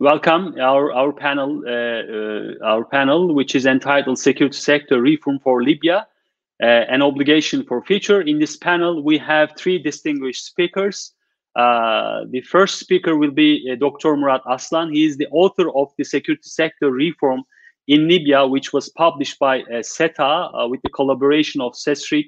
welcome our our panel, uh, uh, our panel, which is entitled "Security Sector Reform for Libya: uh, An Obligation for Future." In this panel, we have three distinguished speakers. Uh, the first speaker will be uh, Dr. Murat Aslan. He is the author of the Security Sector Reform in Libya, which was published by uh, SETA with the collaboration of CESRIC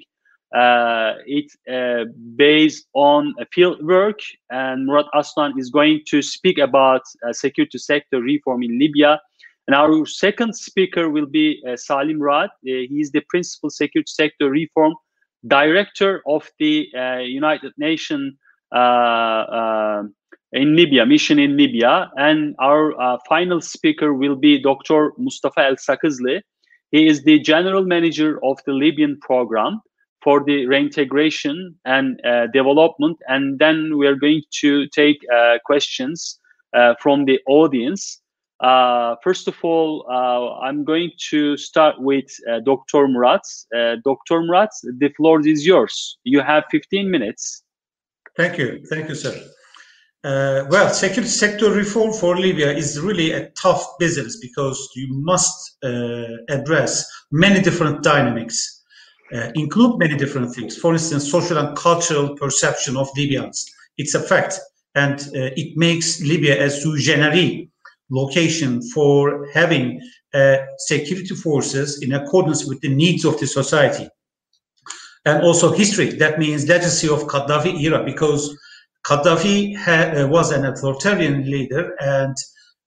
uh, it's uh, based on field work, and Murat Aslan is going to speak about uh, security sector reform in Libya. And our second speaker will be uh, Salim Raad. Uh, he is the principal security sector reform director of the uh, United Nations in Libya, mission in Libya. And our final speaker will be Dr. Mustafa El Sagezli. He is the general manager of the Libyan program for the reintegration and uh, development. And then we are going to take uh, questions uh, from the audience. Uh, first of all, uh, I'm going to start with uh, Dr. Murat. Dr. Murat, the floor is yours. You have 15 minutes. Thank you. Thank you, sir. well, security sector reform for Libya is really a tough business because you must address many different dynamics uh, include many different things. For instance, social and cultural perception of Libyans. It's a fact, and uh, it makes Libya a sui generis location for having uh, security forces in accordance with the needs of the society. And also history, that means legacy of Gaddafi era, because Gaddafi uh, was an authoritarian leader and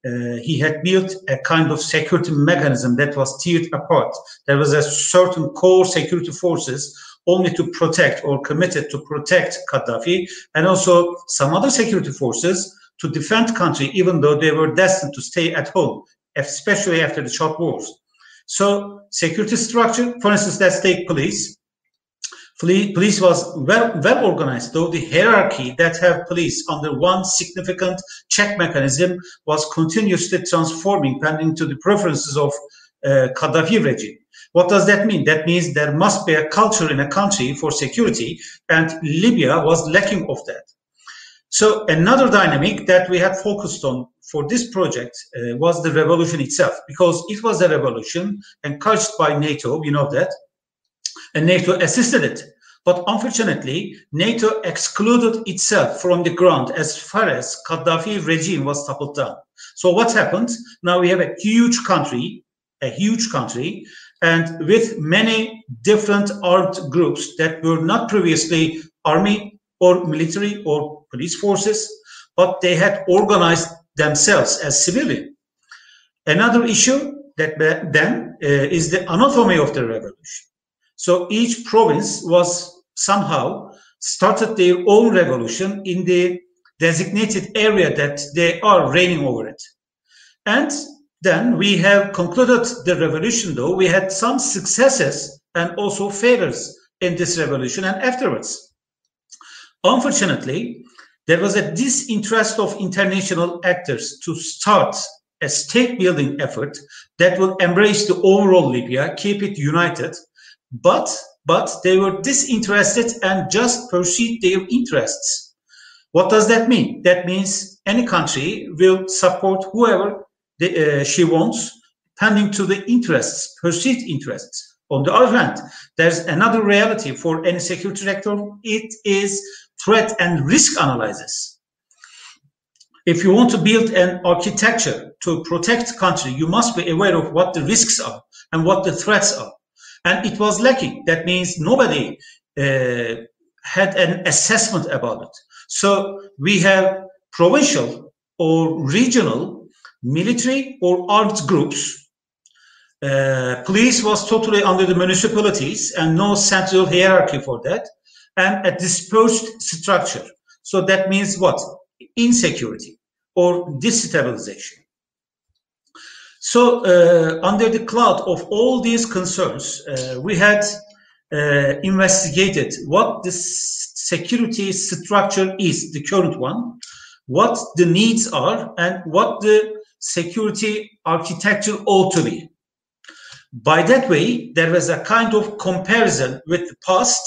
uh, he had built a kind of security mechanism that was tiered apart. There was a certain core security forces only to protect or committed to protect Gaddafi, and also some other security forces to defend country, even though they were destined to stay at home, especially after the short wars. So security structure, for instance, let's take police. Police was well, well organized, though the hierarchy that have police under one significant check mechanism was continuously transforming pending to the preferences of uh, Gaddafi regime. What does that mean? That means there must be a culture in a country for security, and Libya was lacking of that. So another dynamic that we had focused on for this project uh, was the revolution itself, because it was a revolution encouraged by NATO, you know that, and NATO assisted it. But unfortunately, NATO excluded itself from the ground as far as Gaddafi regime was toppled down. So what happened? Now we have a huge country, a huge country, and with many different armed groups that were not previously army or military or police forces, but they had organized themselves as civilian. Another issue that then uh, is the anatomy of the revolution. So each province was somehow started their own revolution in the designated area that they are reigning over it. And then we have concluded the revolution, though we had some successes and also failures in this revolution and afterwards. Unfortunately, there was a disinterest of international actors to start a state building effort that will embrace the overall Libya, keep it united, but but they were disinterested and just pursued their interests. What does that mean? That means any country will support whoever the, uh, she wants, tending to the interests, perceived interests. On the other hand, there's another reality for any security director. It is threat and risk analysis. If you want to build an architecture to protect country, you must be aware of what the risks are and what the threats are and it was lacking. That means nobody uh, had an assessment about it. So we have provincial or regional military or armed groups. Uh, police was totally under the municipalities and no central hierarchy for that, and a dispersed structure. So that means what? Insecurity or destabilization. So uh, under the cloud of all these concerns, uh, we had uh, investigated what the security structure is, the current one, what the needs are, and what the security architecture ought to be. By that way, there was a kind of comparison with the past,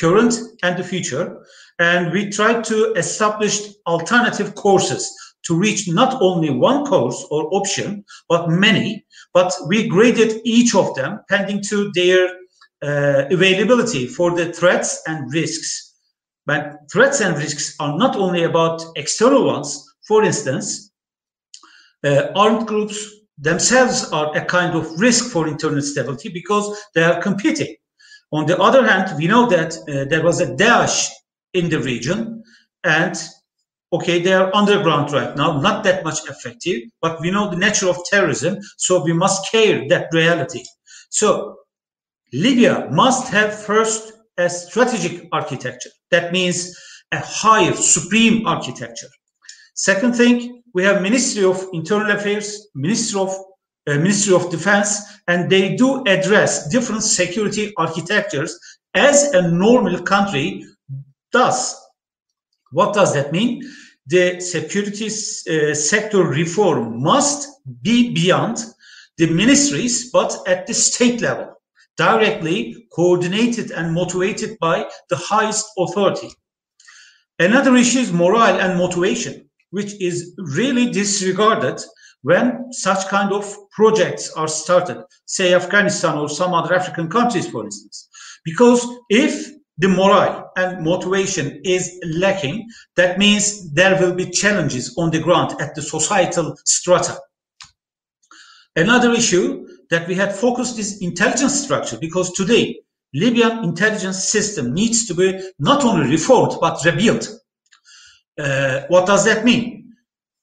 current, and the future, and we tried to establish alternative courses to reach not only one course or option, but many, but we graded each of them pending to their uh, availability for the threats and risks. But threats and risks are not only about external ones. For instance, uh, armed groups themselves are a kind of risk for internal stability because they are competing. On the other hand, we know that uh, there was a Daesh in the region and okay, they are underground right now, not that much effective, but we know the nature of terrorism, so we must care that reality. So Libya must have first a strategic architecture. That means a higher, supreme architecture. Second thing, we have Ministry of Internal Affairs, Ministry of uh, Ministry of Defense, and they do address different security architectures as a normal country does. What does that mean? The security uh, sector reform must be beyond the ministries, but at the state level, directly coordinated and motivated by the highest authority. Another issue is morale and motivation, which is really disregarded when such kind of projects are started, say Afghanistan or some other African countries, for instance. Because if the morale and motivation is lacking, that means there will be challenges on the ground at the societal strata. Another issue that we had focused is intelligence structure because today Libyan intelligence system needs to be not only reformed but rebuilt. Uh, what does that mean?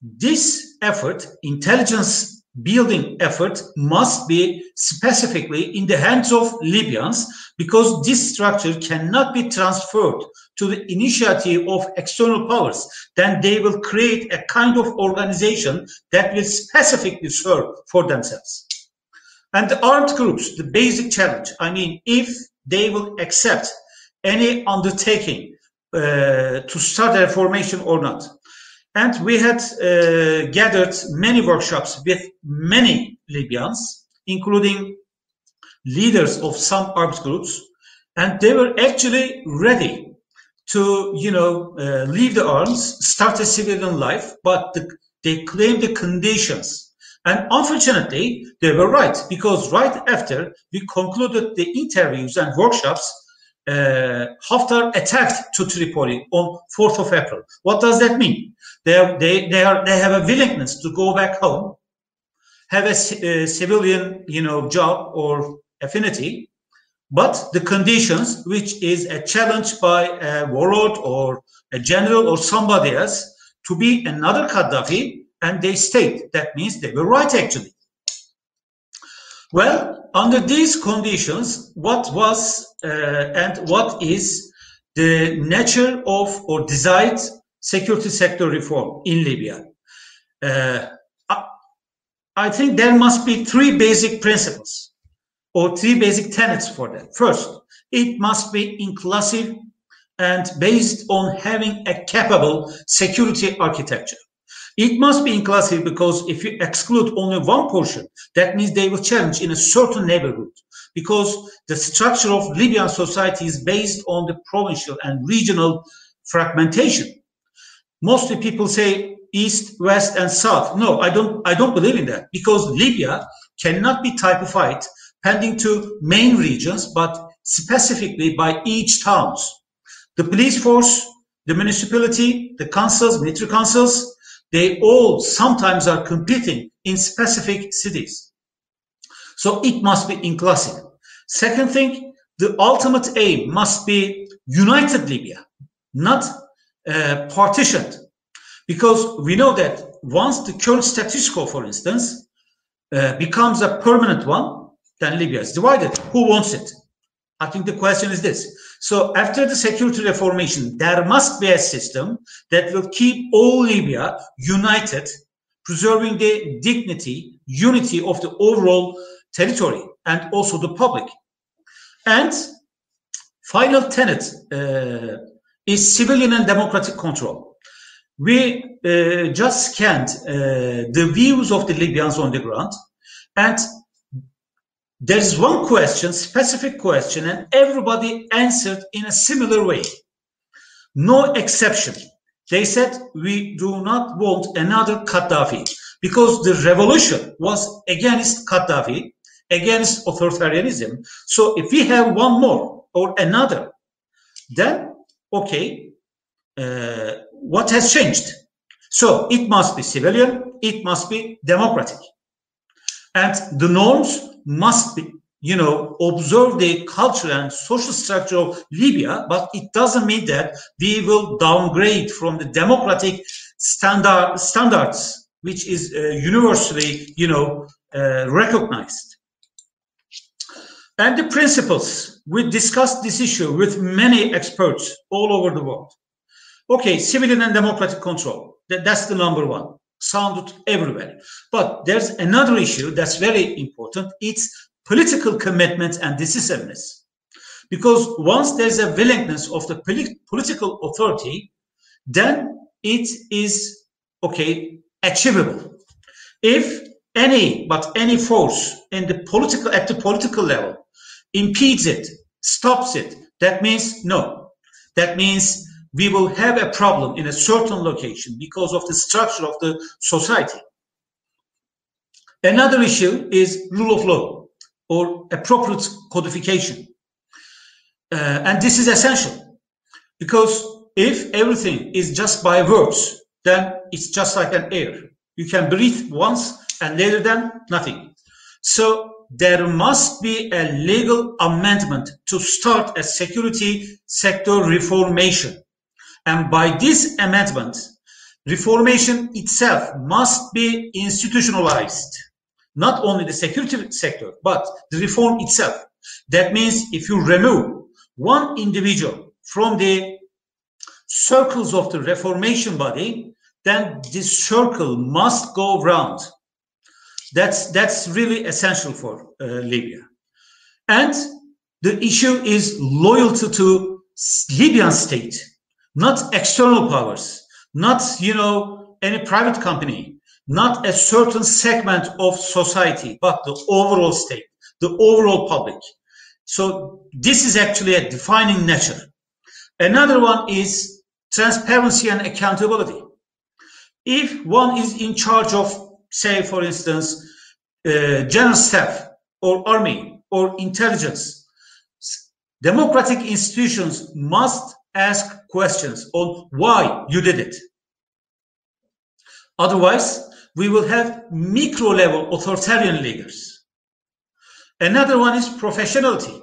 This effort, intelligence building effort must be specifically in the hands of Libyans because this structure cannot be transferred to the initiative of external powers. Then they will create a kind of organization that will specifically serve for themselves. And the armed groups, the basic challenge, I mean, if they will accept any undertaking uh, to start a formation or not. And we had uh, gathered many workshops with many Libyans, including leaders of some armed groups, and they were actually ready to, you know, uh, leave the arms, start a civilian life, but the, they claimed the conditions. And unfortunately, they were right, because right after we concluded the interviews and workshops, uh, Haftar attacked to Tripoli on 4th of April. What does that mean? They, they, they, are, they have a willingness to go back home, have a, a civilian, you know, job or affinity, but the conditions, which is a challenge by a warlord or a general or somebody else to be another Gaddafi, and they state that means they were right actually. Well, under these conditions, what was uh, and what is the nature of or desired security sector reform in Libya? Uh, I think there must be three basic principles or three basic tenets for that. First, it must be inclusive and based on having a capable security architecture. It must be inclusive because if you exclude only one portion, that means they will challenge in a certain neighborhood because the structure of Libyan society is based on the provincial and regional fragmentation. Mostly people say east, west, and south. No, I don't. I don't believe in that because Libya cannot be typified pending to main regions, but specifically by each towns. The police force, the municipality, the councils, military councils, they all sometimes are competing in specific cities. So it must be inclusive. Second thing, the ultimate aim must be united Libya, not uh, partitioned. Because we know that once the current status quo, for instance, uh, becomes a permanent one, then Libya is divided. Who wants it? I think the question is this. So after the security reformation, there must be a system that will keep all Libya united, preserving the dignity, unity of the overall territory and also the public. And final tenet uh, is civilian and democratic control. We uh, just scanned uh, the views of the Libyans on the ground and there's one question, specific question, and everybody answered in a similar way. No exception. They said, we do not want another Gaddafi because the revolution was against Gaddafi, against authoritarianism. So if we have one more or another, then, okay, uh, what has changed? So it must be civilian, it must be democratic. And the norms must be you know, observe the culture and social structure of Libya, but it doesn't mean that we will downgrade from the democratic standard standards, which is uh, universally, you know, uh, recognized. And the principles, we discussed this issue with many experts all over the world. Okay, civilian and democratic control, that, that's the number one, sounded everywhere. But there's another issue that's very important. It's political commitment and decisiveness. Because once there's a willingness of the political authority, then it is, okay, achievable. If any, but any force in the political, at the political level impedes it, stops it, that means no. That means we will have a problem in a certain location because of the structure of the society. Another issue is rule of law or appropriate codification. Uh, and this is essential because if everything is just by words, then it's just like an air. You can breathe once and later then nothing. So there must be a legal amendment to start a security sector reformation. And by this amendment, reformation itself must be institutionalized not only the security sector, but the reform itself. That means if you remove one individual from the circles of the reformation body, then this circle must go round. That's, that's really essential for uh, Libya. And the issue is loyalty to Libyan state, not external powers, not, you know, any private company, not a certain segment of society, but the overall state, the overall public. So this is actually a defining nature. Another one is transparency and accountability. If one is in charge of, say, for instance, Uh, general staff or army or intelligence, democratic institutions must ask questions on why you did it. Otherwise, we will have micro level authoritarian leaders. Another one is professionality.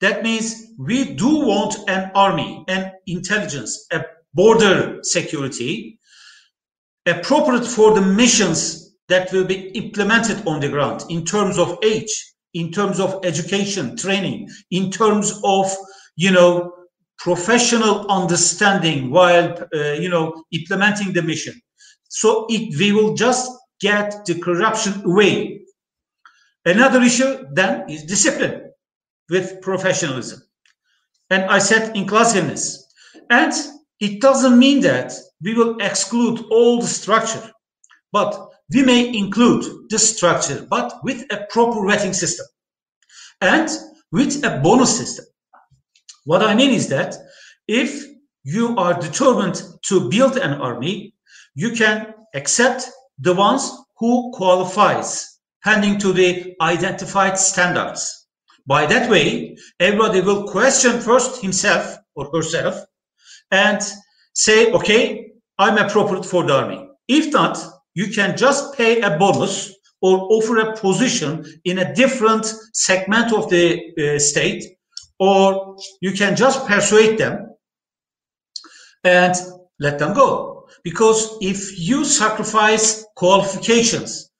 That means we do want an army, an intelligence, a border security appropriate for the missions that will be implemented on the ground in terms of age, in terms of education, training, in terms of, you know, professional understanding while, uh, you know, implementing the mission. So it, we will just get the corruption away. Another issue then is discipline with professionalism. And I said inclusiveness. And it doesn't mean that we will exclude all the structure, but we may include the structure, but with a proper vetting system and with a bonus system. What I mean is that if you are determined to build an army, you can accept the ones who qualifies pending to the identified standards. By that way, everybody will question first himself or herself and say, okay, I'm appropriate for the army. If not, you can just pay a bonus or offer a position in a different segment of the uh, state, or you can just persuade them and let them go. Because if you sacrifice qualifications,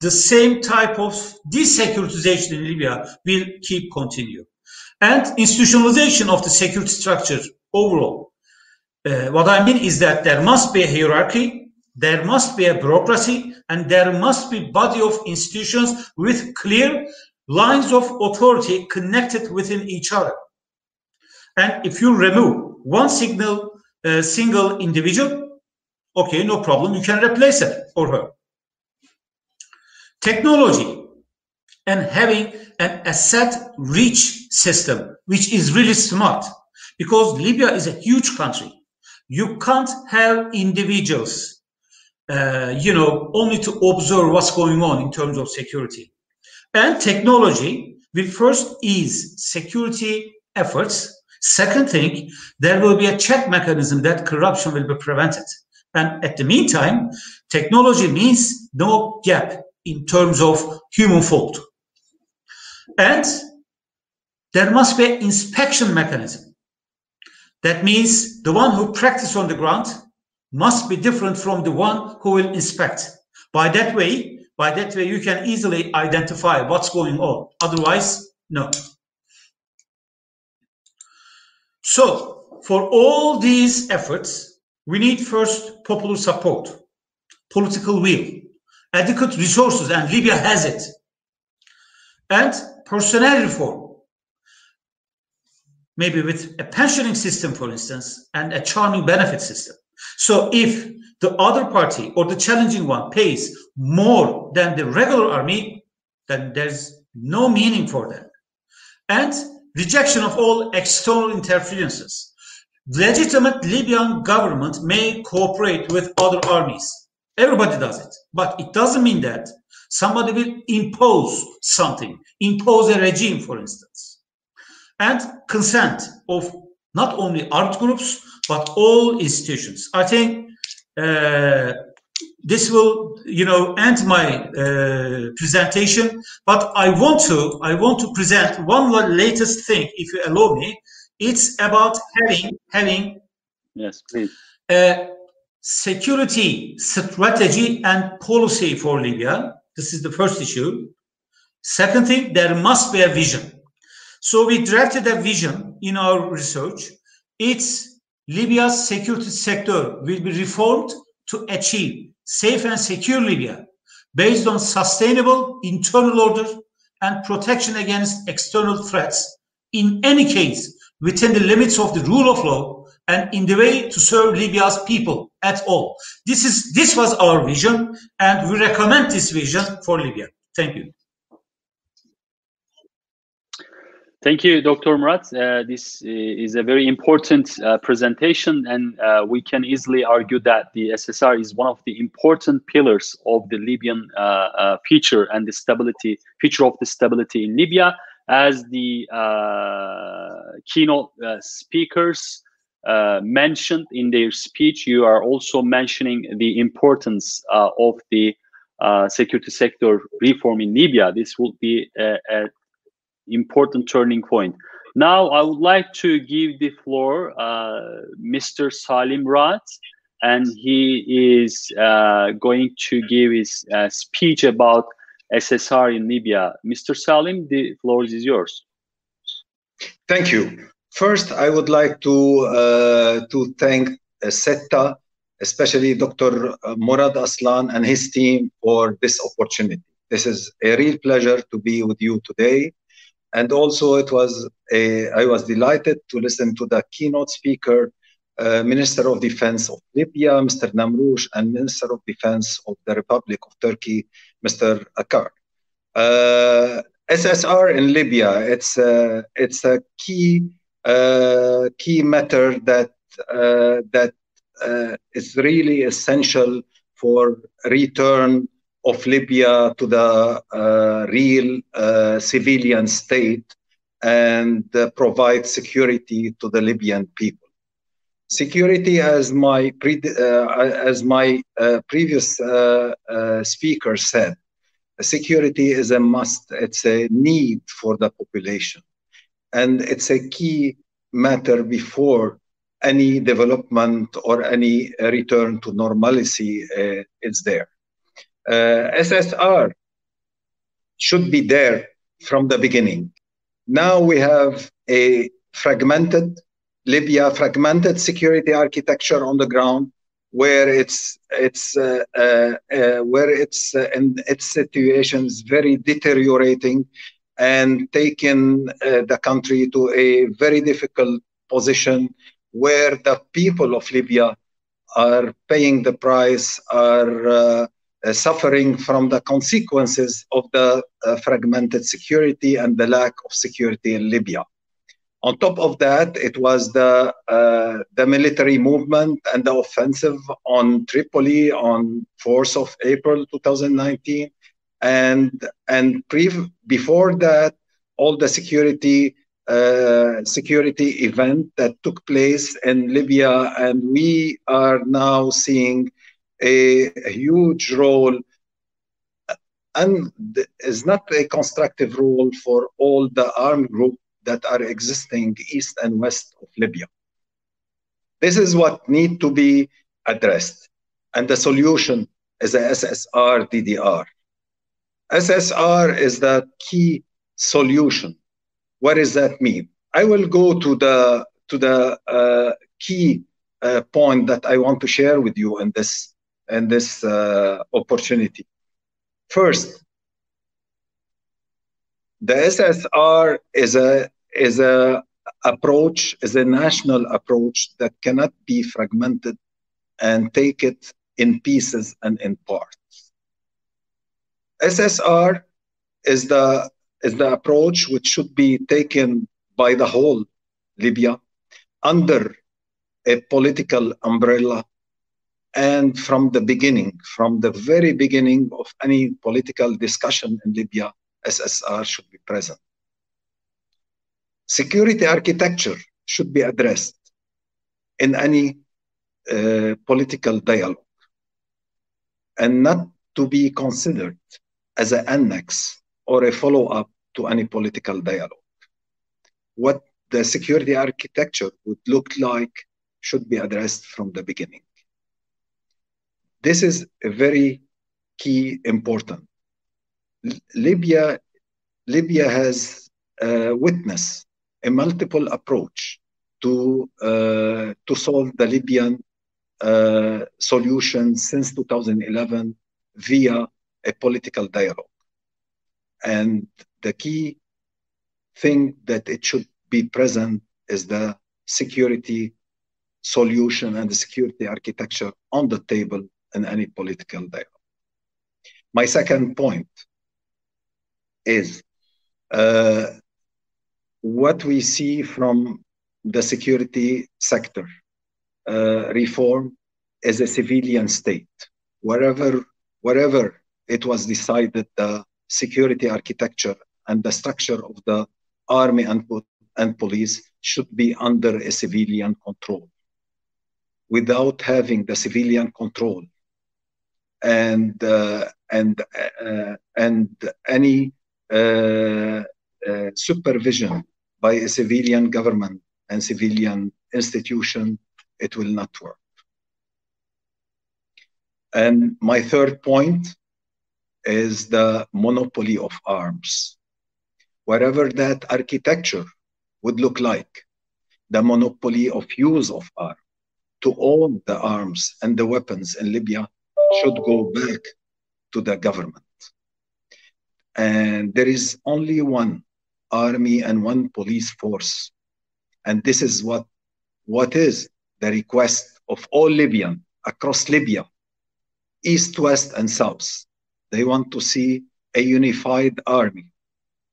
the same type of desecuritization in Libya will keep continue. And institutionalization of the security structure overall. Uh, what I mean is that there must be a hierarchy, there must be a bureaucracy, and there must be body of institutions with clear lines of authority connected within each other. And if you remove one signal, uh, single individual, Okay, no problem. You can replace it or her. Technology and having an asset rich system, which is really smart because Libya is a huge country. you can't have individuals, uh, you know, only to observe what's going on in terms of security. And technology will first ease security efforts. Second thing, there will be a check mechanism that corruption will be prevented. And at the meantime, technology means no gap in terms of human fault. And there must be inspection mechanism. That means the one who practice on the ground must be different from the one who will inspect. By that way, by that way, you can easily identify what's going on. Otherwise, no. So, for all these efforts, we need first popular support, political will, adequate resources, and Libya has it, and personnel reform, maybe with a pensioning system, for instance, and a charming benefit system. So if the other party or the challenging one pays more than the regular army, then there's no meaning for them. And rejection of all external interferences. Legitimate Libyan government may cooperate with other armies. Everybody does it, but it doesn't mean that somebody will impose something, impose a regime, for instance. And consent of not only armed groups, but all institutions. I think uh, this will, you know, end my uh, presentation. But I want to, I want to present one latest thing, if you allow me. It's about having, having. Yes, please. Uh, security strategy and policy for Libya. This is the first issue. Second thing, there must be a vision. So we drafted a vision in our research. It's Libya's security sector will be reformed to achieve safe and secure Libya based on sustainable internal order and protection against external threats, in any case, within the limits of the rule of law and in the way to serve Libya's people at all. This is this was our vision, and we recommend this vision for Libya. Thank you. Thank you, Dr. Murat. Uh, this uh, is a very important uh, presentation, and uh, we can easily argue that the SSR is one of the important pillars of the Libyan uh, uh, future and the stability, future of the stability in Libya. As the keynote speakers mentioned in their speech, you are also mentioning the importance of the security sector reform in Libya. This will be a, a important turning point. Now, I would like to give the floor uh, Mr. Salim Raad, and he is uh, going to give his uh, speech about SSR in Libya. Mr. Salim, the floor is yours. Thank you. First, I would like to uh, to thank SETA, especially Dr. Murat Aslan and his team for this opportunity. This is a real pleasure to be with you today and also, it was a, I was delighted to listen to the keynote speaker, uh, Minister of Defense of Libya, Mr. Namroush, and Minister of Defense of the Republic of Turkey, Mr. Akar. Uh, SSR in Libya, it's a, it's a key uh, key matter that uh, that uh, is really essential for return of Libya to the uh, real uh, civilian state and uh, provide security to the Libyan people. Security, as my uh, as my uh, previous uh, speaker said, security is a must. It's a need for the population, and it's a key matter before any development or any return to normalcy is there. Uh, SSR should be there from the beginning. Now we have a fragmented Libya, fragmented security architecture on the ground, where it's it's uh, uh, uh, where it's uh, and its situation is very deteriorating and taking uh, the country to a very difficult position where the people of Libya are paying the price, are suffering from the consequences of the uh, fragmented security and the lack of security in Libya. On top of that, it was the uh, the military movement and the offensive on Tripoli on 4th of April 2019, and and pre- before that, all the security uh, security event that took place in Libya, and we are now seeing a, huge role and is not a constructive role for all the armed groups that are existing east and west of Libya. This is what need to be addressed. And the solution is a SSR DDR. SSR is the key solution. What does that mean? I will go to the to the uh, key uh, point that I want to share with you in this in this uh, opportunity. First, the SSR is a is a approach is a national approach that cannot be fragmented and take it in pieces and in parts. SSR is the is the approach which should be taken by the whole Libya under a political umbrella and from the beginning, from the very beginning of any political discussion in Libya, SSR should be present. Security architecture should be addressed in any uh, political dialogue and not to be considered as an annex or a follow up to any political dialogue. What the security architecture would look like should be addressed from the beginning. This is a very key important. Libya, Libya has uh, witnessed a multiple approach to uh, to solve the Libyan uh, solution since 2011 via a political dialogue. And the key thing that it should be present is the security solution and the security architecture on the table in any political dialogue. My second point is uh, what we see from the security sector uh, reform is a civilian state. Wherever, wherever it was decided the security architecture and the structure of the army and, and police should be under a civilian control. Without having the civilian control and uh, and uh, and any uh, supervision by a civilian government and civilian institution, it will not work. And my third point is the monopoly of arms. Whatever that architecture would look like, the monopoly of use of arms, to own the arms and the weapons in Libya should go back to the government. And there is only one army and one police force. And this is what, what is the request of all Libyan across Libya, east, west, and south. They want to see a unified army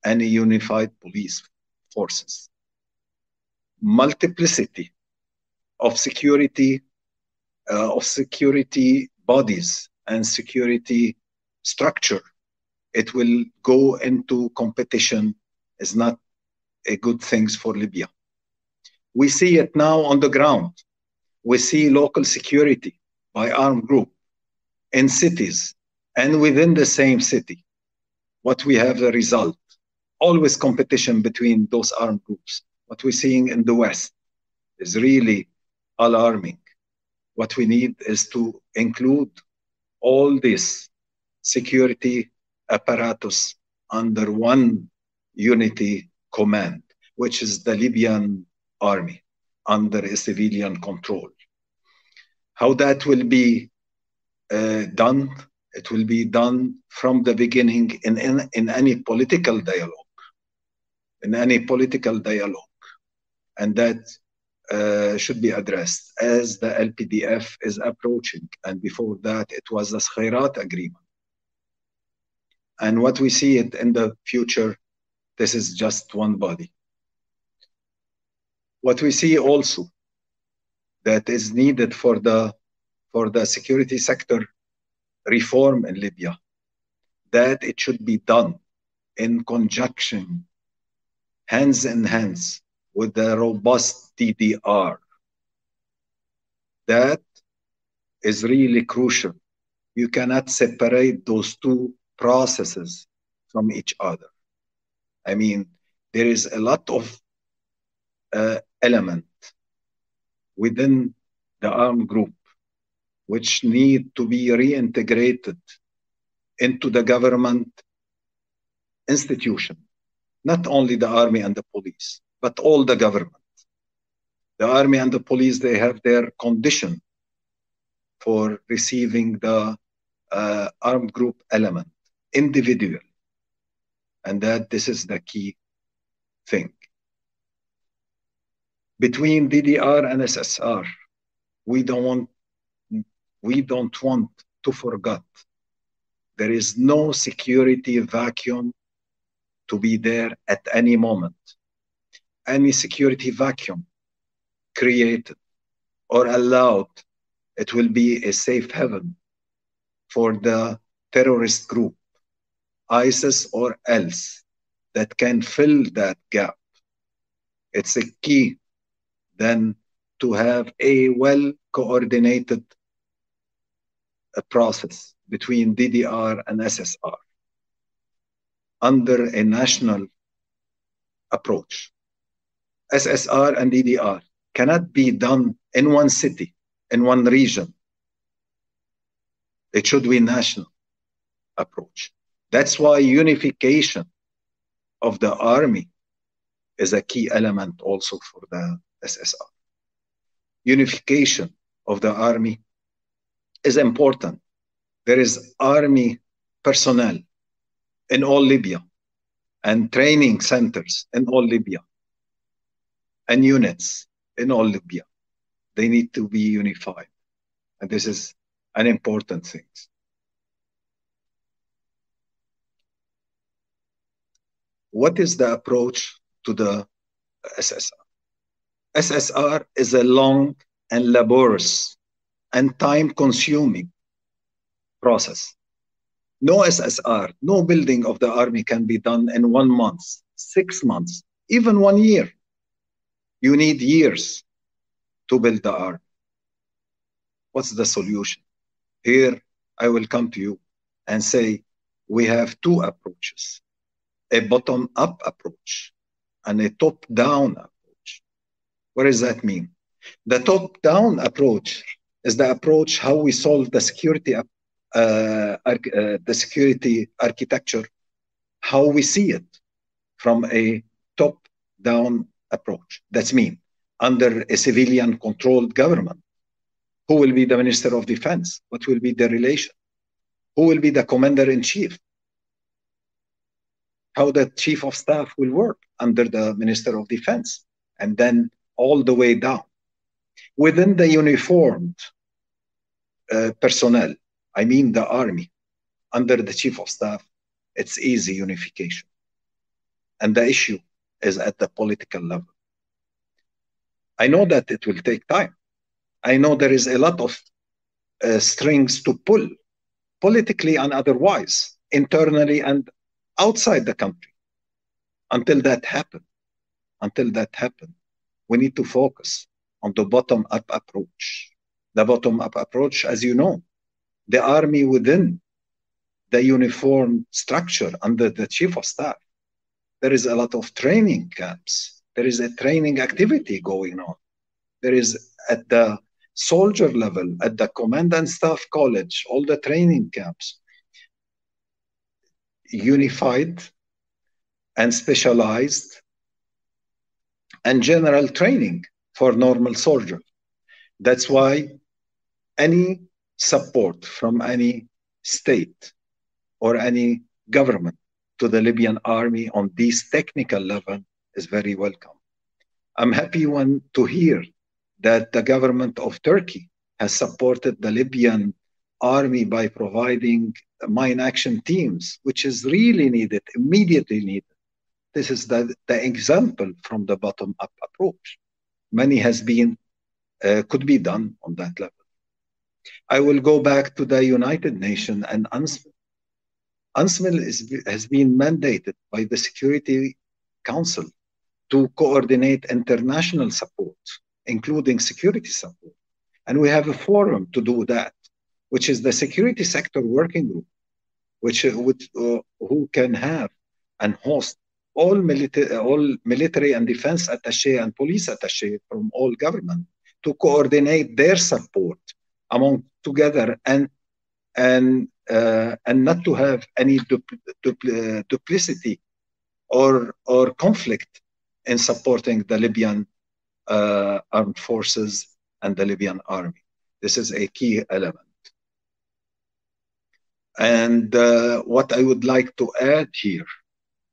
and a unified police forces. Multiplicity of security uh, of security bodies and security structure, it will go into competition is not a good things for Libya. We see it now on the ground. We see local security by armed group in cities and within the same city. What we have the result, always competition between those armed groups. What we're seeing in the West is really alarming. What we need is to include all this security apparatus under one unity command, which is the Libyan army under a civilian control. How that will be uh, done, it will be done from the beginning in, in, in any political dialogue, in any political dialogue. And that uh, should be addressed as the LPDF is approaching. And before that, it was the Skhirat agreement. And what we see it in the future, this is just one body. What we see also that is needed for the for the security sector reform in Libya, that it should be done in conjunction, hands in hands with the robust DDR. That is really crucial. You cannot separate those two processes from each other. I mean, there is a lot of uh, element within the armed group which need to be reintegrated into the government institution, not only the army and the police, but all the government. The army and the police, they have their condition for receiving the uh, armed group element individual. And that this is the key thing. Between DDR and SSR, we don't want we don't want to forget there is no security vacuum to be there at any moment. Any security vacuum created or allowed, it will be a safe haven for the terrorist group, ISIS or else, that can fill that gap. It's a key then to have a well coordinated a uh, process between DDR and SSR under a national approach. SSR and DDR cannot be done in one city, in one region. It should be national approach. That's why unification of the army is a key element also for the SSR. Unification of the army is important. There is army personnel in all Libya and training centers in all Libya and units in all Libya. They need to be unified. And this is an important thing. What is the approach to the SSR? SSR is a long and laborious and time consuming process. No SSR, no building of the army can be done in one month, six months, even one year. You need years to build the army. What's the solution? Here, I will come to you and say we have two approaches a bottom up approach and a top down approach. What does that mean? The top down approach is the approach how we solve the security uh, uh, the security architecture, how we see it from a top-down approach. That's mean under a civilian-controlled government. Who will be the Minister of Defense? What will be the relation? Who will be the Commander-in-Chief? How the Chief of Staff will work under the Minister of Defense, and then all the way down within the uniformed uh, personnel, I mean the army, under the chief of staff, it's easy unification. And the issue is at the political level. I know that it will take time. I know there is a lot of uh, strings to pull, politically and otherwise, internally and outside the country. Until that happens, until that happens, we need to focus on the bottom up approach. The bottom up approach, as you know, the army within the uniform structure under the chief of staff, there is a lot of training camps. There is a training activity going on. There is at the soldier level, at the command and staff college, all the training camps, unified and specialized and general training for normal soldier. That's why any support from any state or any government to the Libyan army on this technical level is very welcome. I'm happy when, to hear that the government of Turkey has supported the Libyan army by providing mine action teams, which is really needed, immediately needed. This is the, the example from the bottom up approach many has been uh, could be done on that level. I will go back to the United Nations and UNSMIL. Is, has been mandated by the Security Council to coordinate international support, including security support. And we have a forum to do that, which is the Security Sector Working Group, which, uh, which uh, who can have and host all military, all military and defense attaché and police attaché from all government to coordinate their support among together and and and not to have any dupl dupl duplicity or or conflict in supporting the Libyan uh, armed forces and the Libyan army. This is a key element. And uh, what I would like to add here,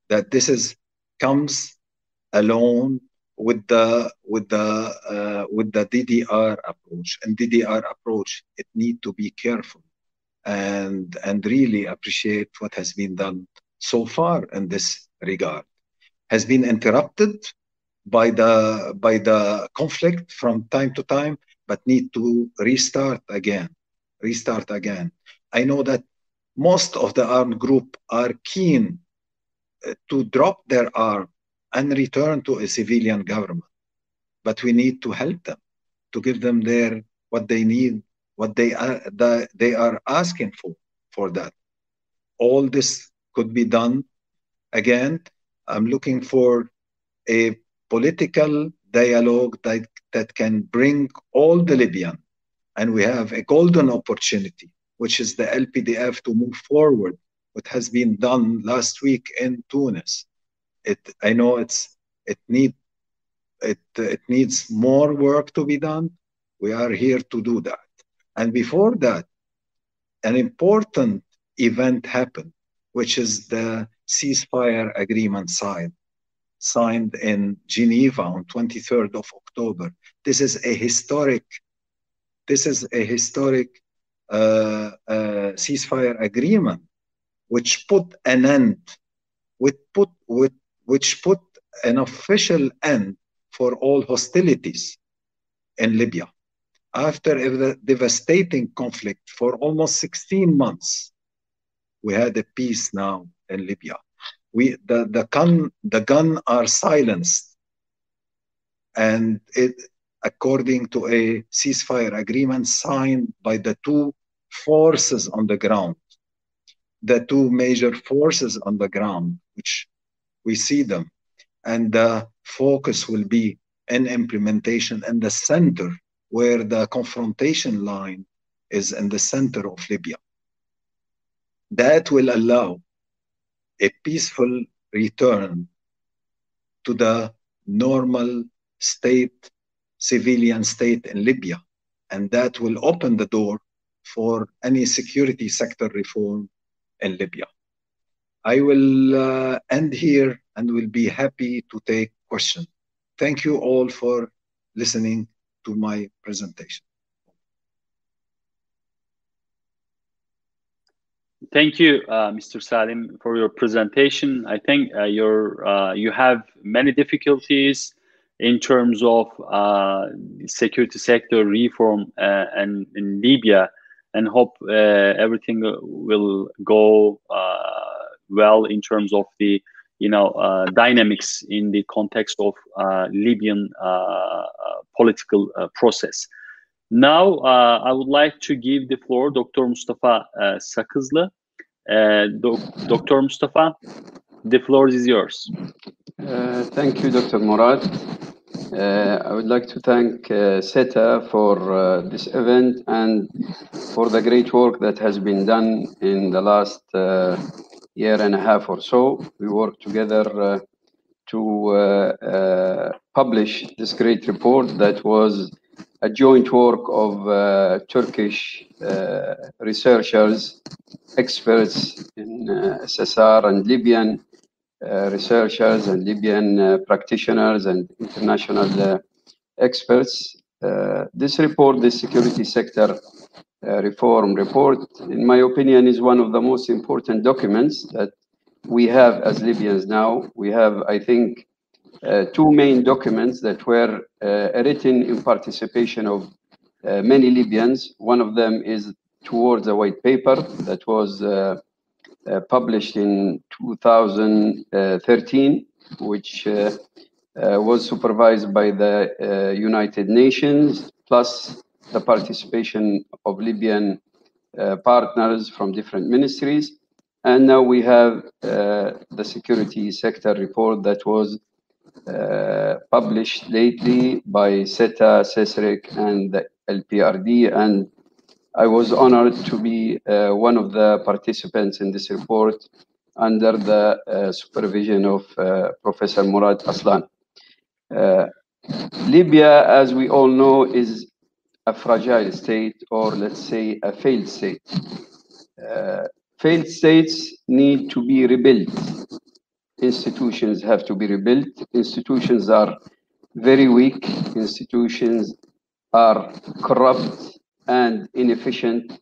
that this is comes alone with the with the uh, with the DDR approach. And DDR approach, it need to be careful and and really appreciate what has been done so far in this regard. Has been interrupted by the by the conflict from time to time, but need to restart again, restart again. I know that most of the armed group are keen uh, to drop their arm and return to a civilian government. But we need to help them, to give them their what they need, what they are the, they are asking for for that. All this could be done. Again, I'm looking for a political dialogue that, that can bring all the Libyan, and we have a golden opportunity, which is the LPDF to move forward. What has been done last week in Tunis, it I know it's it need it it needs more work to be done. We are here to do that. And before that, an important event happened, which is the ceasefire agreement signed signed in Geneva on 23rd of October. This is a historic this is a historic uh, uh, ceasefire agreement which put an end, which put, with, which put an official end for all hostilities in Libya. After a devastating conflict for almost 16 months, we had a peace now in Libya. We, the, the, gun, the gun are silenced. And it, according to a ceasefire agreement signed by the two forces on the ground, the two major forces on the ground, which we see them. And the focus will be in implementation in the center where the confrontation line is in the center of Libya. That will allow a peaceful return to the normal state, civilian state in Libya. And that will open the door for any security sector reform in Libya. I will uh, end here and will be happy to take questions. Thank you all for listening to my presentation. Thank you, uh, Mr. Salim, for your presentation. I think uh, uh, you have many difficulties in terms of uh, security sector reform uh, and in Libya, and hope uh, everything will go well in terms of the you know dynamics in the context of Libyan political process. Now, uh, I would like to give the floor Dr. Mustafa uh, Sagezli. Uh, Do Dr. Mustafa, the floor is yours. Uh, thank you, Dr. Murat. Uh, I would like to thank uh, SETA for uh, this event and for the great work that has been done in the last uh, year and a half or so. We worked together to publish this great report that was a joint work of uh, Turkish uh, researchers, experts in uh, SSR and Libyan uh, researchers and Libyan uh, practitioners and international uh, experts. This report, the security sector reform report, in my opinion, is one of the most important documents that we have as Libyans now. We have, I think, uh, two main documents that were uh, written in participation of uh, many Libyans. One of them is towards a white paper that was uh, uh, published in 2013, which uh, was supervised by the United Nations, plus the participation of Libyan partners from different ministries. And now we have the security sector report that was uh, published lately by SETA, CESREC, and the LPRD. And I was honored to be uh, one of the participants in this report under the uh, supervision of uh, Professor Murat Aslan. Uh, Libya, as we all know, is a fragile state, or let's say a failed state. Uh, failed states need to be rebuilt institutions have to be rebuilt. Institutions are very weak. Institutions are corrupt and inefficient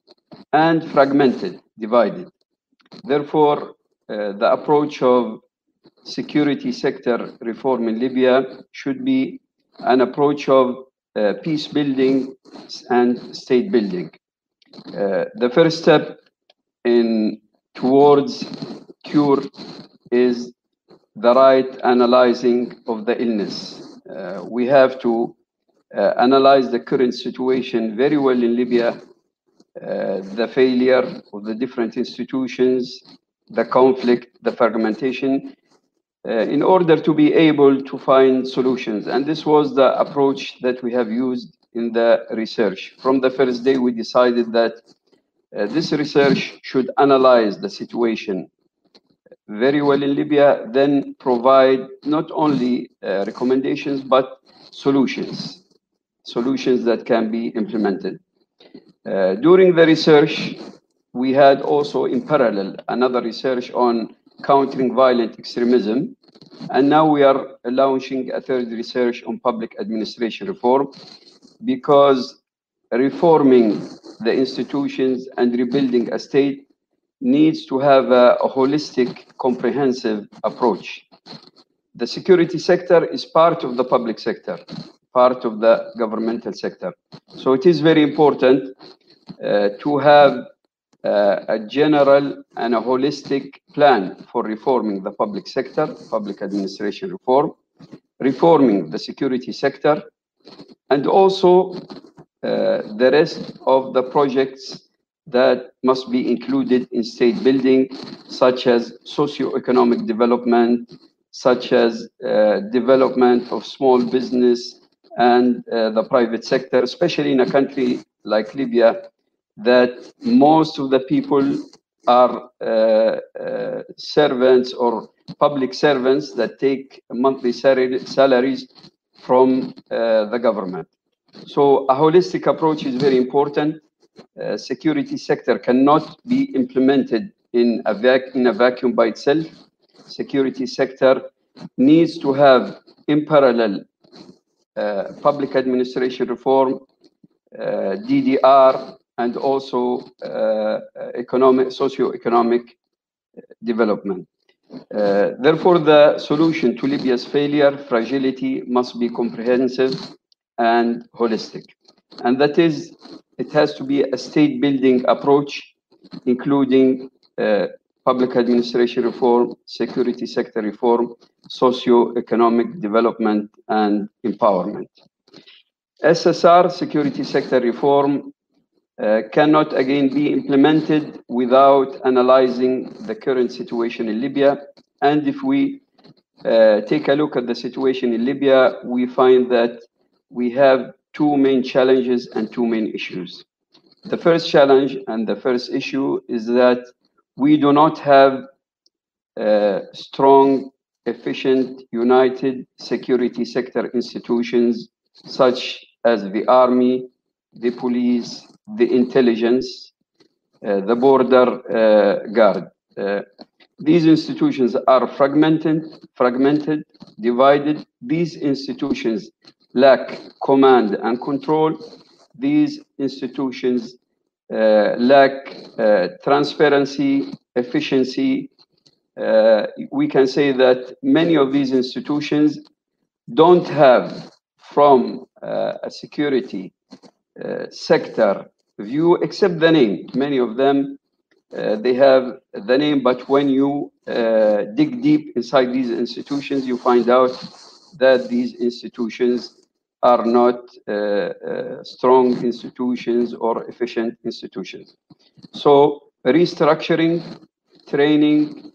and fragmented, divided. Therefore, uh, the approach of security sector reform in Libya should be an approach of uh, peace building and state building. Uh, the first step in towards cure is the right analyzing of the illness. Uh, we have to uh, analyze the current situation very well in Libya, uh, the failure of the different institutions, the conflict, the fragmentation, in order to be able to find solutions. And this was the approach that we have used in the research. From the first day, we decided that uh, this research should analyze the situation very well in Libya, then provide not only uh, recommendations, but solutions, solutions that can be implemented. Uh, during the research, we had also in parallel another research on countering violent extremism. And now we are launching a third research on public administration reform because reforming the institutions and rebuilding a state needs to have a, a holistic, comprehensive approach. The security sector is part of the public sector, part of the governmental sector. So it is very important uh, to have uh, a general and a holistic plan for reforming the public sector, public administration reform, reforming the security sector, and also uh, the rest of the projects that must be included in state building, such as socio-economic development, such as uh, development of small business and uh, the private sector, especially in a country like Libya, that most of the people are uh, uh servants or public servants that take monthly salaries from uh, the government. So a holistic approach is very important uh, security sector cannot be implemented in a, in a vacuum by itself. Security sector needs to have in parallel uh, public administration reform, uh, DDR, and also uh, economic, socio-economic development. Uh, therefore, the solution to Libya's failure, fragility, must be comprehensive and holistic. And that is it has to be a state building approach, including uh, public administration reform, security sector reform, socio-economic development, and empowerment. SSR, security sector reform, uh, cannot again be implemented without analyzing the current situation in Libya. And if we uh, take a look at the situation in Libya, we find that we have two main challenges and two main issues. The first challenge and the first issue is that we do not have uh, strong, efficient, united security sector institutions such as the army, the police, the intelligence, uh, the border uh, guard. Uh, these institutions are fragmented, fragmented, divided. These institutions lack command and control, these institutions uh, lack transparency, efficiency. We can say that many of these institutions don't have from uh, a security uh, sector view, except the name. Many of them, uh, they have the name, but when you uh, dig deep inside these institutions, you find out that these institutions are not uh, uh, strong institutions or efficient institutions. So restructuring, training,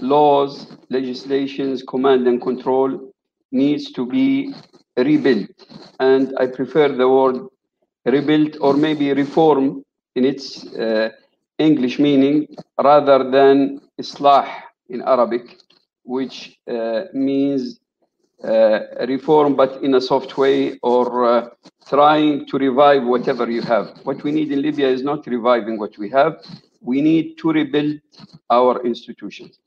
laws, legislations, command and control needs to be rebuilt. And I prefer the word rebuilt or maybe reform in its uh, English meaning rather than islah in Arabic, which uh, means uh, reform but in a soft way or uh, trying to revive whatever you have. What we need in Libya is not reviving what we have. We need to rebuild our institutions.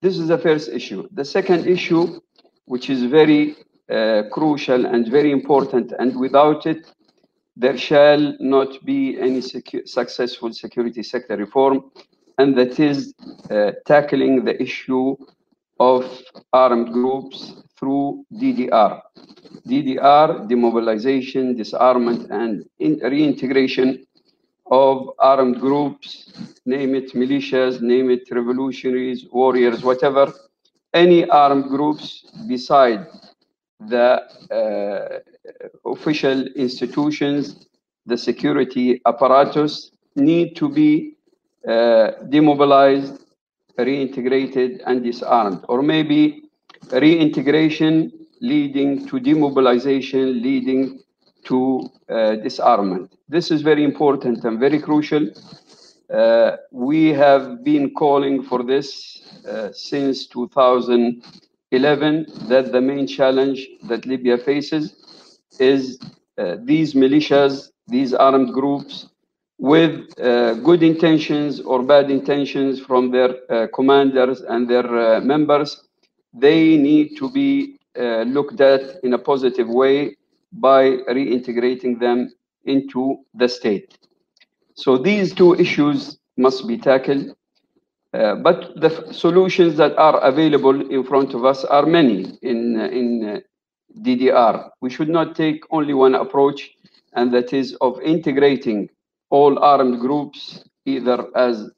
This is the first issue. The second issue, which is very uh, crucial and very important, and without it, there shall not be any secu successful security sector reform, and that is uh, tackling the issue of armed groups through DDR. DDR, demobilization, disarmament, and reintegration of armed groups, name it militias, name it revolutionaries, warriors, whatever, any armed groups beside the uh, official institutions, the security apparatus need to be uh, demobilized, reintegrated, and disarmed. Or maybe reintegration leading to demobilization, leading to uh, disarmament. This is very important and very crucial. Uh, we have been calling for this uh, since 2011, that the main challenge that Libya faces is uh, these militias, these armed groups with uh, good intentions or bad intentions from their uh, commanders and their members, they need to be looked at in a positive way by reintegrating them into the state. So these two issues must be tackled uh, but the solutions that are available in front of us are many in, in DDR. We should not take only one approach, and that is of integrating all armed groups, either as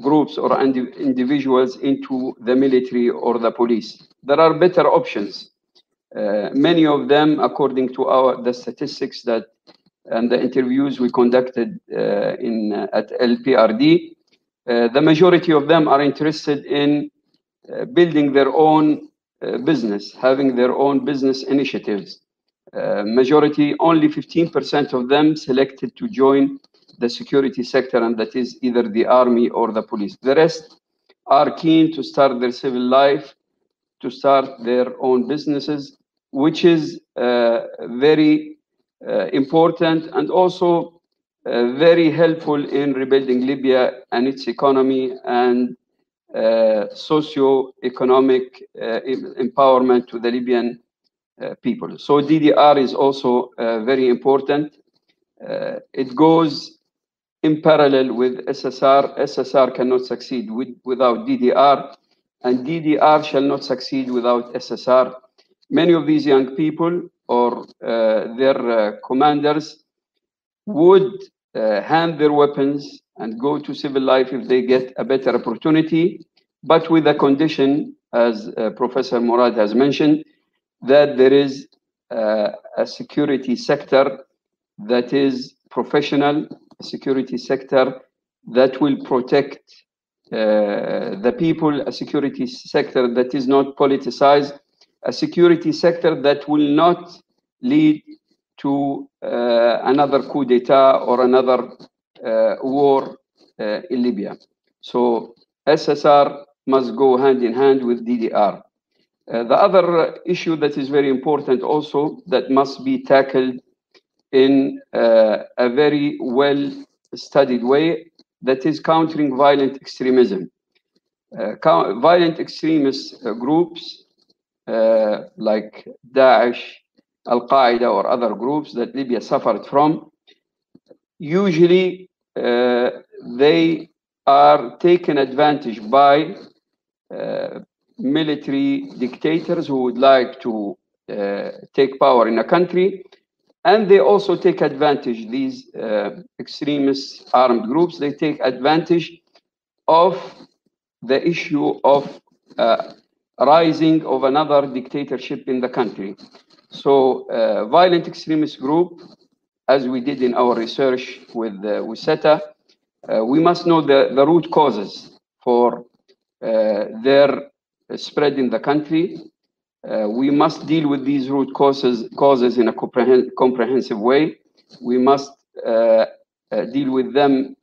groups or individuals, into the military or the police. There are better options. Uh, many of them, according to our the statistics that and the interviews we conducted uh, in at LPRD, uh, the majority of them are interested in uh, building their own uh, business, having their own business initiatives. majority, only 15% of them selected to join the security sector, and that is either the army or the police. The rest are keen to start their civil life, to start their own businesses, which is uh, very uh, important and also uh, very helpful in rebuilding Libya and its economy and uh, socio-economic uh, empowerment to the Libyan uh, people. So DDR is also uh, very important. Uh, it goes in parallel with SSR. SSR cannot succeed with, without DDR, and DDR shall not succeed without SSR. Many of these young people or their commanders would uh, hand their weapons and go to civil life if they get a better opportunity, but with a condition, as uh, Professor Murat has mentioned, that there is uh, a security sector that is professional, a security sector that will protect uh, the people, a security sector that is not politicized, a security sector that will not lead to uh, another coup d'etat or another uh, war uh, in Libya. So SSR must go hand in hand with DDR. Uh, the other issue that is very important also that must be tackled in uh, a very well studied way that is countering violent extremism. Uh, violent extremist groups like Daesh, Al Qaeda or other groups that Libya suffered from, usually uh, they are taken advantage by uh, military dictators who would like to take power in a country. And they also take advantage, these extremist armed groups, they take advantage of the issue of uh, rising of another dictatorship in the country. So uh, violent extremist group, as we did in our research with, uh, with SETA, uh, we must know the, the root causes for uh, their spread in the country. Uh, we must deal with these root causes, causes in a comprehen comprehensive way. We must deal with them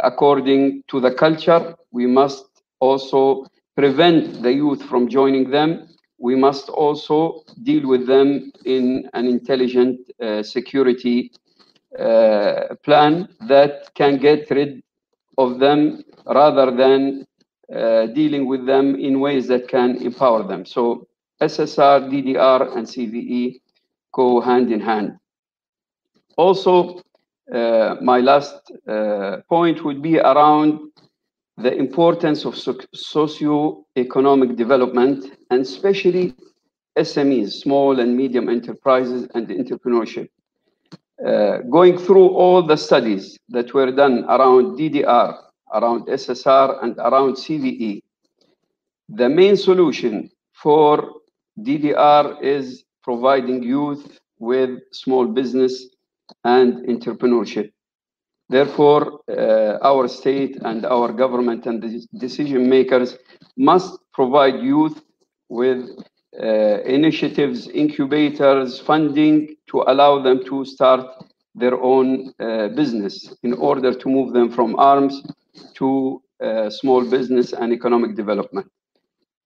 according to the culture. We must also prevent the youth from joining them. We must also deal with them in an intelligent uh, security uh, plan that can get rid of them rather than uh, dealing with them in ways that can empower them. So SSR, DDR, and CVE go hand in hand. Also, uh, my last uh, point would be around the importance of socio-economic development and especially SMEs, small and medium enterprises and entrepreneurship. Uh, going through all the studies that were done around DDR, around SSR, and around CVE, the main solution for DDR is providing youth with small business and entrepreneurship. Therefore, uh, our state and our government and the decision makers must provide youth with uh, initiatives, incubators, funding to allow them to start their own uh, business in order to move them from arms to uh, small business and economic development.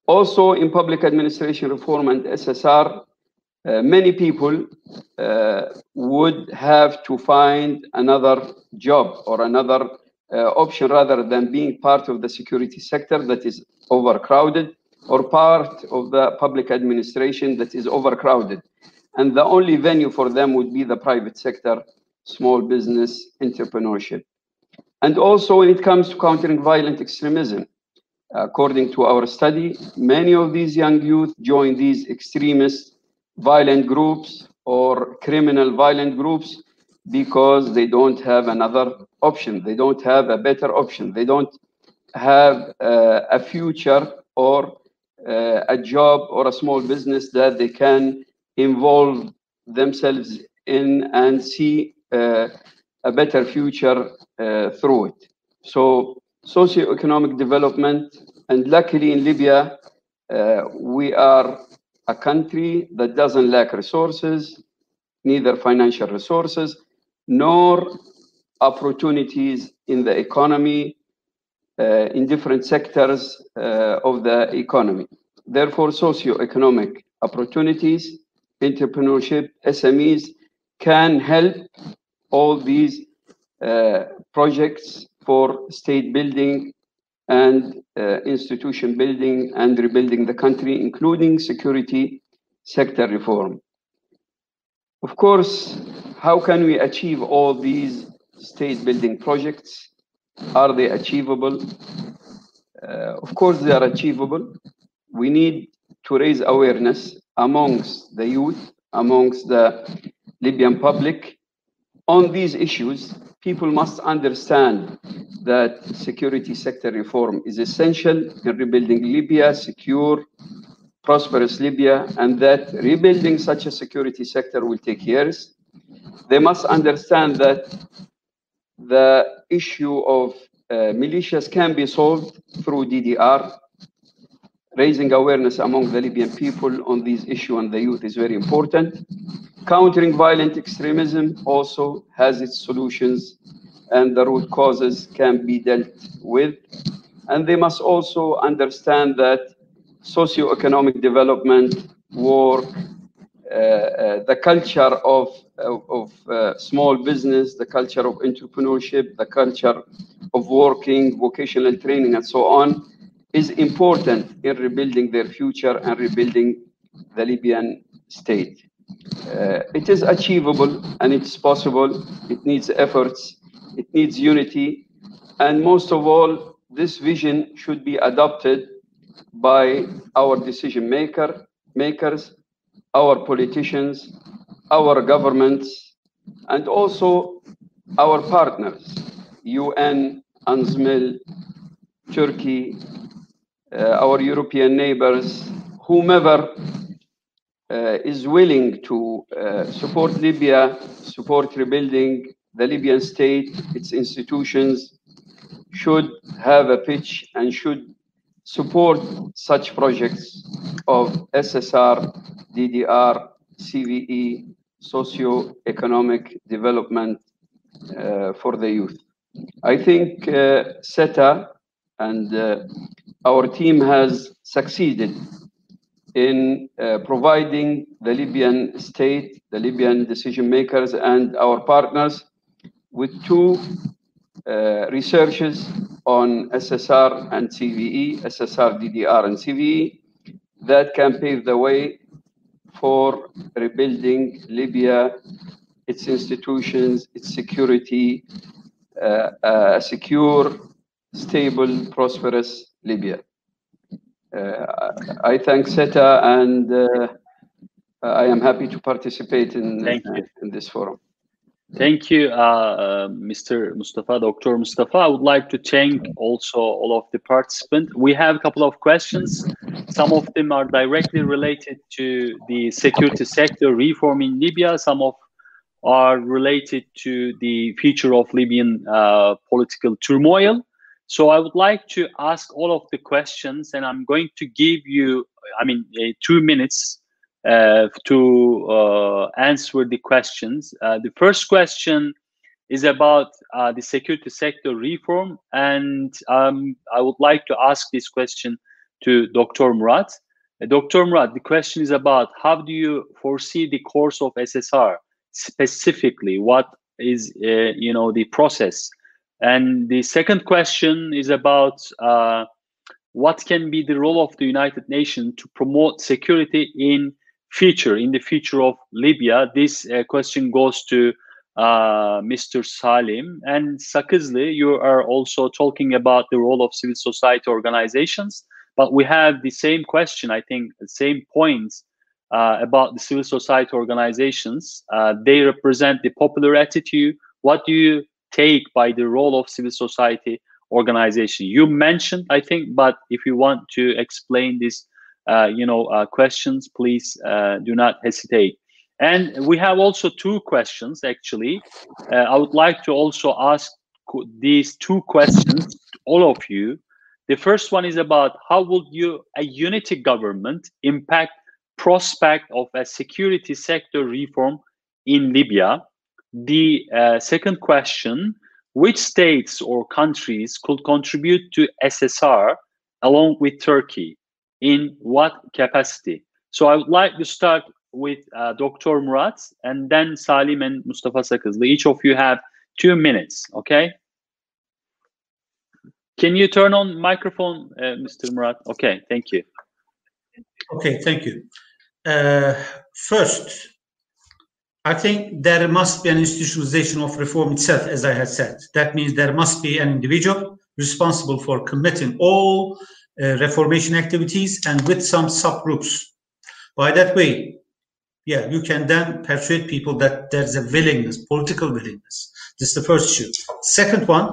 Also, in public administration reform and SSR, uh, many people uh, would have to find another job or another uh, option rather than being part of the security sector that is overcrowded or part of the public administration that is overcrowded. And the only venue for them would be the private sector, small business, entrepreneurship. And also when it comes to countering violent extremism, according to our study, many of these young youth join these extremist violent groups or criminal violent groups because they don't have another option. They don't have a better option. They don't have uh, a future or uh, a job or a small business that they can involve themselves in and see uh, a better future uh, through it. So socio-economic development, and luckily in Libya, uh, we are a country that doesn't lack resources, neither financial resources, nor opportunities in the economy, uh, in different sectors uh, of the economy. Therefore, socio-economic opportunities, entrepreneurship, SMEs can help all these uh, projects for state building and uh, institution building and rebuilding the country, including security sector reform. Of course, how can we achieve all these state building projects? Are they achievable? Uh, of course, they are achievable. We need to raise awareness amongst the youth, amongst the Libyan public on these issues people must understand that security sector reform is essential in rebuilding Libya, secure, prosperous Libya, and that rebuilding such a security sector will take years. They must understand that the issue of uh, militias can be solved through DDR. Raising awareness among the Libyan people on this issue and the youth is very important. Countering violent extremism also has its solutions and the root causes can be dealt with. And they must also understand that socio-economic development, work, uh, uh, the culture of, uh, of uh, small business, the culture of entrepreneurship, the culture of working, vocational training, and so on, is important in rebuilding their future and rebuilding the Libyan state. Uh, it is achievable and it's possible. It needs efforts. It needs unity. And most of all, this vision should be adopted by our decision maker, makers, our politicians, our governments, and also our partners, UN, UNSMIL, Turkey, uh, our European neighbors, whomever is willing to uh, support Libya, support rebuilding the Libyan state, its institutions, should have a pitch and should support such projects of SSR, DDR, CVE, socio-economic development uh, for the youth. I think uh, SETA and uh, our team has succeeded in uh, providing the Libyan state, the Libyan decision makers, and our partners with two uh, researches on SSR and CVE, SSR, DDR, and CVE that can pave the way for rebuilding Libya, its institutions, its security, uh, a secure, stable, prosperous Libya. Uh, I thank SETA and uh, I am happy to participate in, in this forum. Thank you, uh, uh, Mr. Mustafa, Dr. Mustafa. I would like to thank also all of the participants. We have a couple of questions. Some of them are directly related to the security sector reform in Libya. Some of are related to the future of Libyan uh, political turmoil. So I would like to ask all of the questions, and I'm going to give you, I mean, uh, two minutes uh, to uh, answer the questions. Uh, the first question is about uh, the security sector reform, and um, I would like to ask this question to Dr. Murat. Dr. Murat, the question is about how do you foresee the course of SSR specifically? What is you know the process? And the second question is about uh, what can be the role of the United Nations to promote security in future, in the future of Libya? This uh, question goes to uh, Mr. Salim. And Sagezli, you are also talking about the role of civil society organizations, but we have the same question, I think, the same points uh, about the civil society organizations. Uh, they represent the popular attitude. What do you take by the role of civil society organization? You mentioned, I think, but if you want to explain this, uh, you know, uh, questions, please uh, do not hesitate. And we have also two questions, actually. Uh, I would like to also ask these two questions all of you. The first one is about how would you, a unity government, impact prospect of a security sector reform in Libya? The uh, second question, which states or countries could contribute to SSR along with Turkey? In what capacity? So I would like to start with uh, Dr. Murat and then Salim and Mustafa Sagezli. Each of you have two minutes, okay? Can you turn on microphone, uh, Mr. Murat? Okay, thank you. Okay, thank you. Uh, first, I think there must be an institutionalization of reform itself, as I had said. That means there must be an individual responsible for committing all uh, reformation activities and with some subgroups. By that way, yeah, you can then persuade people that there's a willingness, political willingness. This is the first issue. Second one,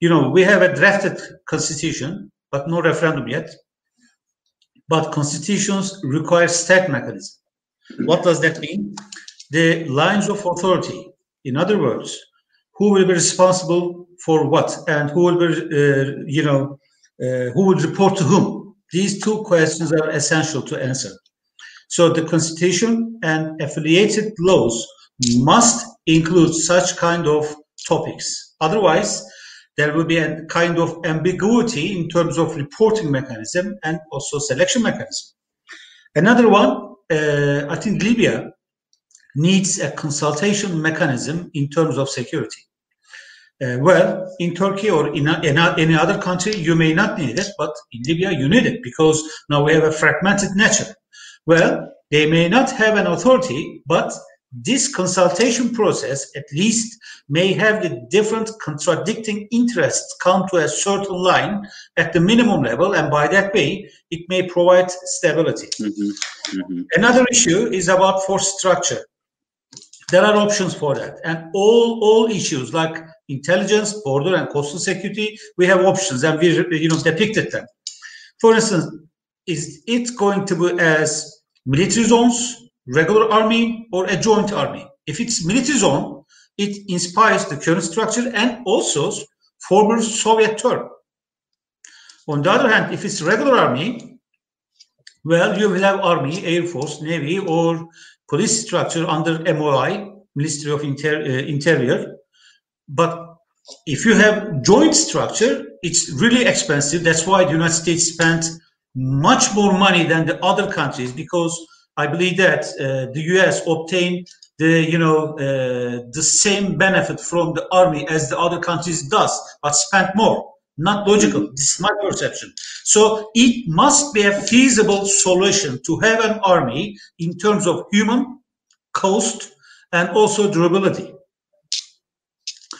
you know, we have a drafted constitution, but no referendum yet. But constitutions require state mechanism. What does that mean? The lines of authority. In other words, who will be responsible for what and who will be, uh, you know, uh, who will report to whom? These two questions are essential to answer. So the constitution and affiliated laws must include such kind of topics. Otherwise, there will be a kind of ambiguity in terms of reporting mechanism and also selection mechanism. Another one, uh, I think Libya needs a consultation mechanism in terms of security. Uh, well, in Turkey or in, a, in a, any other country, you may not need it, but in Libya, you need it because now we have a fragmented nature. Well, they may not have an authority, but this consultation process at least may have the different contradicting interests come to a certain line at the minimum level and by that way it may provide stability mm-hmm. Mm-hmm. another issue is about force structure there are options for that and all all issues like intelligence border and coastal security we have options and we you know depicted them for instance is it going to be as military zones regular army or a joint army. If it's military zone, it inspires the current structure and also former Soviet term. On the other hand, if it's regular army, well, you will have army, air force, navy, or police structure under MOI, Ministry of Inter uh, Interior. But if you have joint structure, it's really expensive. That's why the United States spent much more money than the other countries because I believe that uh, the U.S. obtained the you know uh, the same benefit from the army as the other countries does, but spent more. Not logical. Mm-hmm. This is my perception. So it must be a feasible solution to have an army in terms of human, cost, and also durability.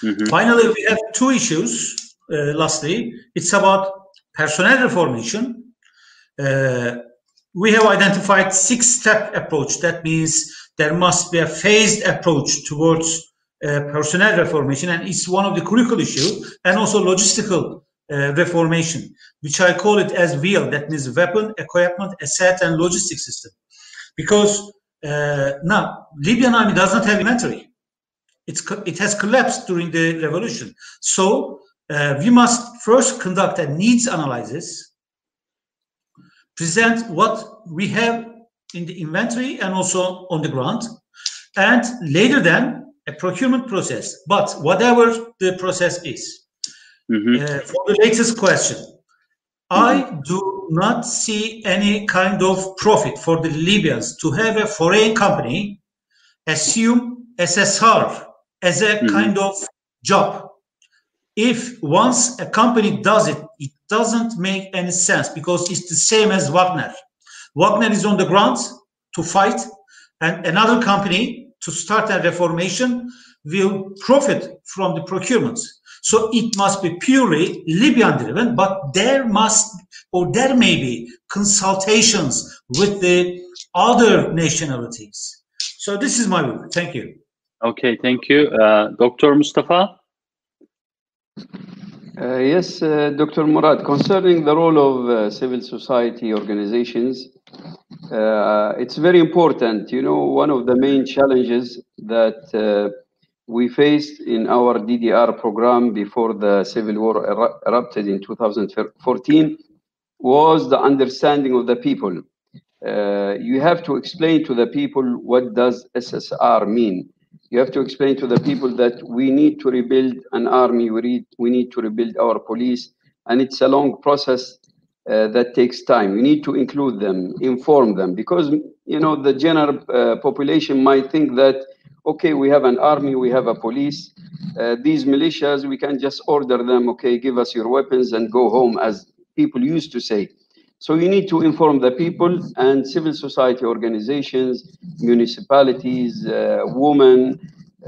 Mm-hmm. Finally, we have two issues. Uh, lastly, it's about personnel reformation. Uh, we have identified six step approach. That means there must be a phased approach towards uh, personnel reformation, and it's one of the critical issues, and also logistical reformation, which I call it as WEAL. That means weapon, equipment, asset, and logistics system. Because uh, now Libyan army does not have inventory. It's it has collapsed during the revolution. So uh, we must first conduct a needs analysis present what we have in the inventory and also on the ground, and later then a procurement process. But whatever the process is, mm-hmm. uh, for the latest question, mm-hmm. I do not see any kind of profit for the Libyans to have a foreign company assume SSR as a mm-hmm. kind of job. If once a company does it, it doesn't make any sense because it's the same as Wagner. Wagner is on the ground to fight, and another company to start a reformation will profit from the procurements. So it must be purely Libyan driven, but there must or there may be consultations with the other nationalities. So this is my view. Thank you. Okay, thank you. Uh, Dr. Mustafa? Uh, yes, uh, Dr. Murat, concerning the role of uh, civil society organizations, uh, it's very important. You know, one of the main challenges that uh, we faced in our DDR program before the civil war er erupted in 2014 was the understanding of the people. Uh, you have to explain to the people what does SSR mean you have to explain to the people that we need to rebuild an army, we need, we need to rebuild our police, and it's a long process uh, that takes time. You need to include them, inform them, because you know the general uh, population might think that okay, we have an army, we have a police. Uh, these militias, we can just order them, okay, give us your weapons and go home, as people used to say. So you need to inform the people and civil society organizations, municipalities, uh, women,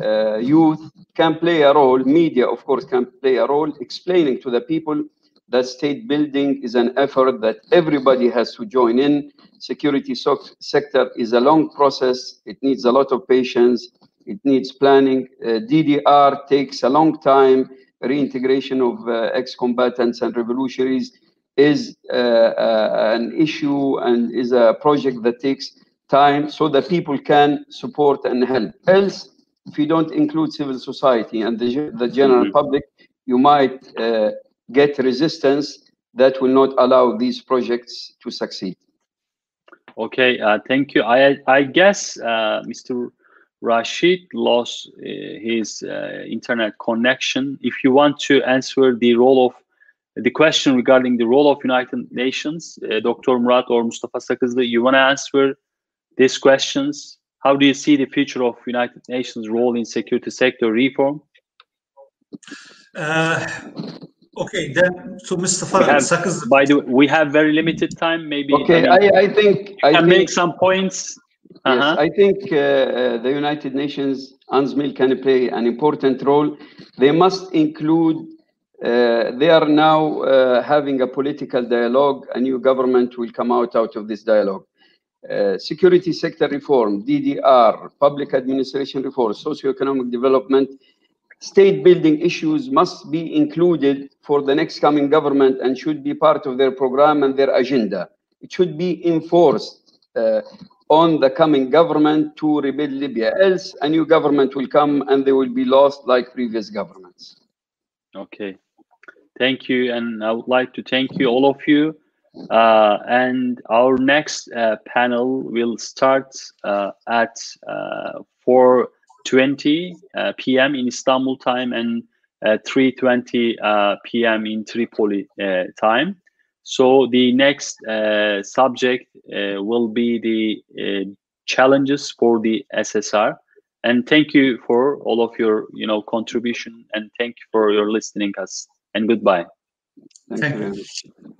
uh, youth can play a role. Media, of course, can play a role explaining to the people that state building is an effort that everybody has to join in. Security sector is a long process. It needs a lot of patience. It needs planning. Uh, DDR takes a long time. Reintegration of uh, ex-combatants and revolutionaries is uh, uh, an issue and is a project that takes time so that people can support and help. Else, if you don't include civil society and the, the general mm -hmm. public, you might uh, get resistance that will not allow these projects to succeed. Okay, uh, thank you. I I guess uh, Mr. Rashid lost uh, his internet connection. If you want to answer the role of the question regarding the role of United Nations, uh, Dr. Murat or Mustafa Sagezli, you want to answer these questions? How do you see the future of United Nations role in security sector reform? Uh, okay, then so Mustafa Sagezli. By the way, we have very limited time. Maybe okay, I, I, I think I can think, make some points. Yes, Uh-huh. I think uh, uh, the United Nations, UNSMIL can play an important role. They must include, uh, they are now uh, having a political dialogue. A new government will come out out of this dialogue. Uh, security sector reform, DDR, public administration reform, socioeconomic development, state building issues must be included for the next coming government and should be part of their program and their agenda. It should be enforced uh, on the coming government to rebuild Libya. Else, a new government will come and they will be lost like previous governments. Okay. Thank you. And I would like to thank you, all of you. Uh, and our next uh, panel will start uh, at uh, 4.20 uh, p.m. in Istanbul time and uh, 3.20 uh, p.m. in Tripoli time. So the next uh, subject uh, will be the uh, challenges for the SSR. And thank you for all of your, you know, contribution and thank you for your listening us. And goodbye. Thank, Thank you you. very much.